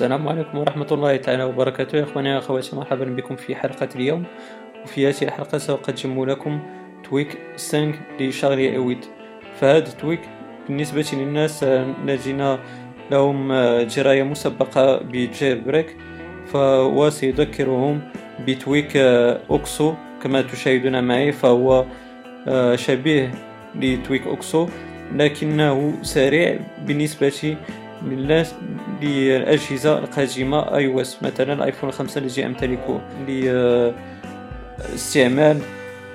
السلام عليكم ورحمة الله تعالى وبركاته. يا أخواني وأخواتي مرحبا بكم في حلقة اليوم وفي هذه الحلقة. سأقدم لكم tweak 5 لشارلي أويد. فهذا تويك بالنسبة للناس الذين لهم دراية مسبقة ب jailbreak فهو سيذكرهم ب tweak أوكسو. كما تشاهدون معي فهو شبيه ل tweak أوكسو لكنه سريع بالنسبة للأجهزة القديمة iOS مثلا الايفون 5 الذي امتلكه لاستعمال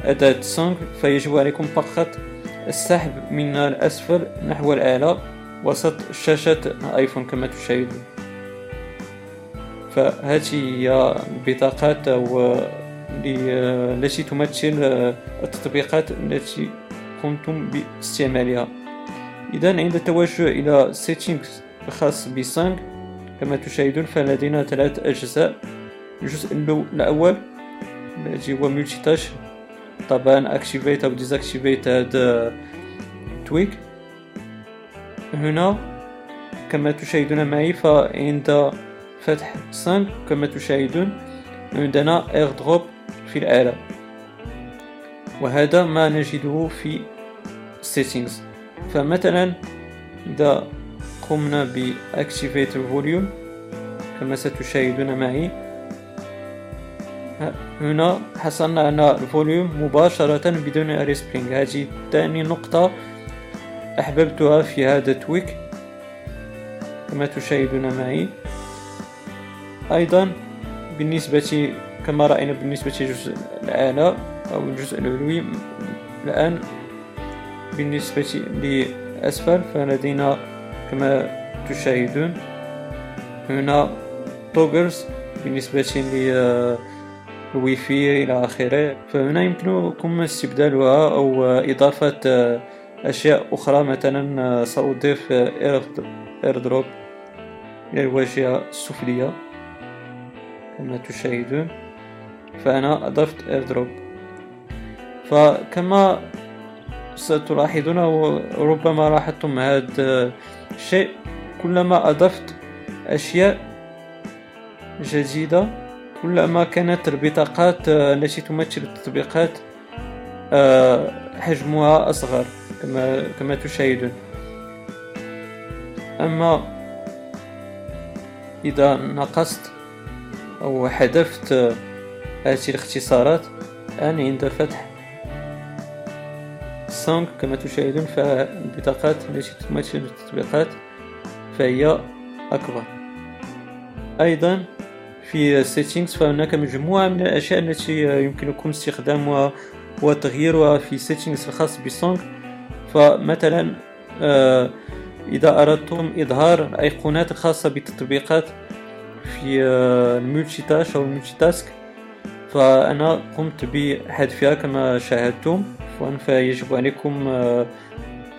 أداة سونغ. فيجب عليكم فقط السحب من الأسفل نحو الأعلى وسط شاشة الايفون كما تشاهدون. فهذه هي البطاقات أو التي تمثل التطبيقات التي قمتم باستعمالها. إذا عند التوجه إلى settings الخاص بسانغ كما تشاهدون فلدينا ثلاث أجزاء. الجزء الأول الذي هو multitask طبعا activate أو deactivate هذا tweak هنا كما تشاهدون معي فعند فتح سانغ كما تشاهدون عندنا اير دروب في الأعلى وهذا ما نجده في settings. فمثلا إذا قمنا ب activate ال volume كما ستشاهدون معي. هنا حصلنا على ال volume مباشرة بدون respring هذه ثاني نقطة أحببتها في هذا ال tweak كما تشاهدون معي. أيضا بالنسبة كما رأينا بالنسبة للجزء الأعلى أو الجزء العلوي الآن بالنسبة لأسفل فلدينا كما تشاهدون هنا toggles بالنسبة للواي فاي إلى آخره فهنا يمكنكم استبدالها أو إضافة أشياء أخرى مثلا سأضيف اير دروب إلى الواجهة السفلية كما تشاهدون فأنا أضفت اير دروب فكما ستلاحظون وربما لاحظتم هذا الشيء كلما أضفت أشياء جديدة كلما كانت البطاقات التي تمثل التطبيقات آه، حجمها أصغر كما كما تشاهدون. أما إذا نقصت أو حذفت هذه الاختصارات الآن عند فتح سونغ كما تشاهدون فالبطاقات التي تمثل التطبيقات فهي أكبر. أيضا في settings فهناك مجموعة من الأشياء التي يمكنكم استخدامها وتغييرها في settings الخاص بسونغ فمثلا آه، إذا أردتم إظهار الأيقونات الخاصة بالتطبيقات في آه، الملتي تاش أو الملتي تاسك فأنا قمت بحذفها كما شاهدتم. فيجب عليكم آه،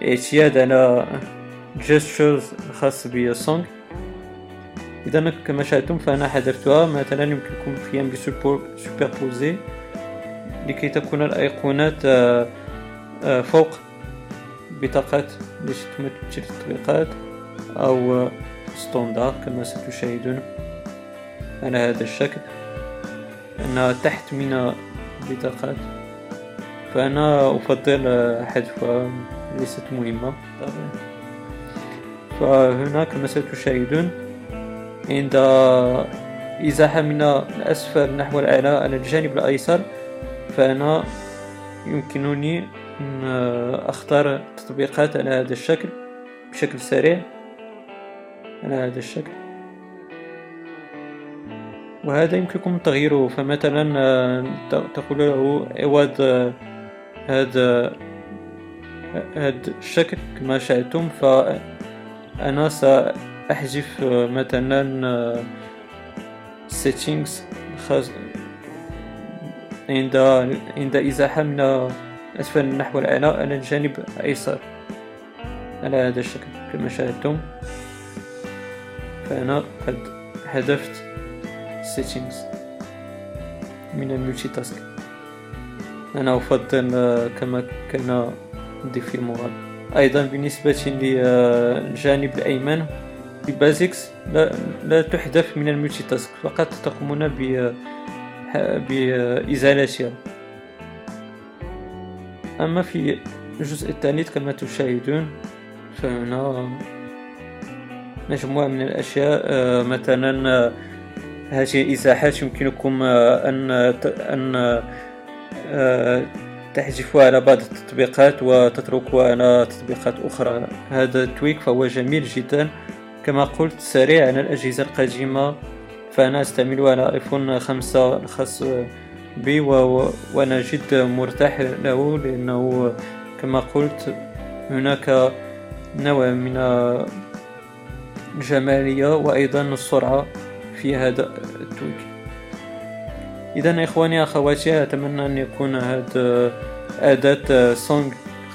اعتياد على gestures الخاص بسونغ إذا كما شاهدتم فأنا حذفتها مثلا يمكنكم القيام بسوبربوزي لكي تكون الأيقونات آه، آه، فوق بطاقات التي تمثل التطبيقات أو ستوندار كما ستشاهدون. على هذا الشكل أنها تحت من البطاقات فأنا أفضل حذفها ليست مهمة. فهنا كما ستشاهدون عند إزاحة من الأسفل نحو الأعلى على الجانب الأيسر فأنا يمكنني أن أختار التطبيقات على هذا الشكل بشكل سريع. على هذا الشكل. وهذا يمكنكم تغييره. فمثلا تقول له عوض هذا هذا الشكل كما شاهدتم فأنا سأحذف مثلا settings خاص عند عند إزاحة من أسفل نحو الأعلى على الجانب الأيسر على هذا الشكل كما شاهدتم. فأنا قد حذفت settings من الملتي تاسك أنا أفضل كما كان في المغرب أيضا بالنسبة للجانب الأيمن البازيكس لا, لا تحذف من الملتي تاسك فقط تقومون بإزالتها أما في الجزء الثاني كما تشاهدون فهنا مجموعة من الأشياء. مثلا هذه الإزاحات يمكنكم أن أن تحذفوها على بعض التطبيقات وتتركوها على تطبيقات أخرى. هذا التويك فهو جميل جدا. كما قلت سريع على الأجهزة القديمة فأنا أستعمله على آيفون خمسة الخاص بي وأنا جد مرتاح له لأنه كما قلت هناك نوع من الجمالية وأيضا السرعة في هذا التويك. إذا إخواني أخواتي أتمنى أن يكون هذا أداة Seng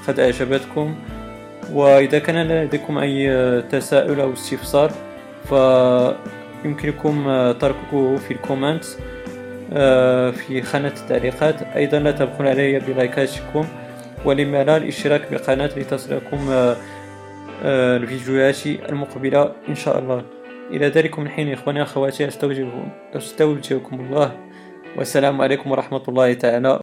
قد أعجبتكم. وإذا كان لديكم أي تساؤل أو استفسار فيمكنكم تركه في ال comment آه، في خانة التعليقات. أيضا لا تبخلوا علي بلايكاتكم ولما لا الاشتراك بالقناة لتصلكم آه، آه، الفيديوهات المقبلة إن شاء الله. إلى ذلك من حين إخواني أخواتي أستودعكم الله. والسلام عليكم ورحمة الله تعالى.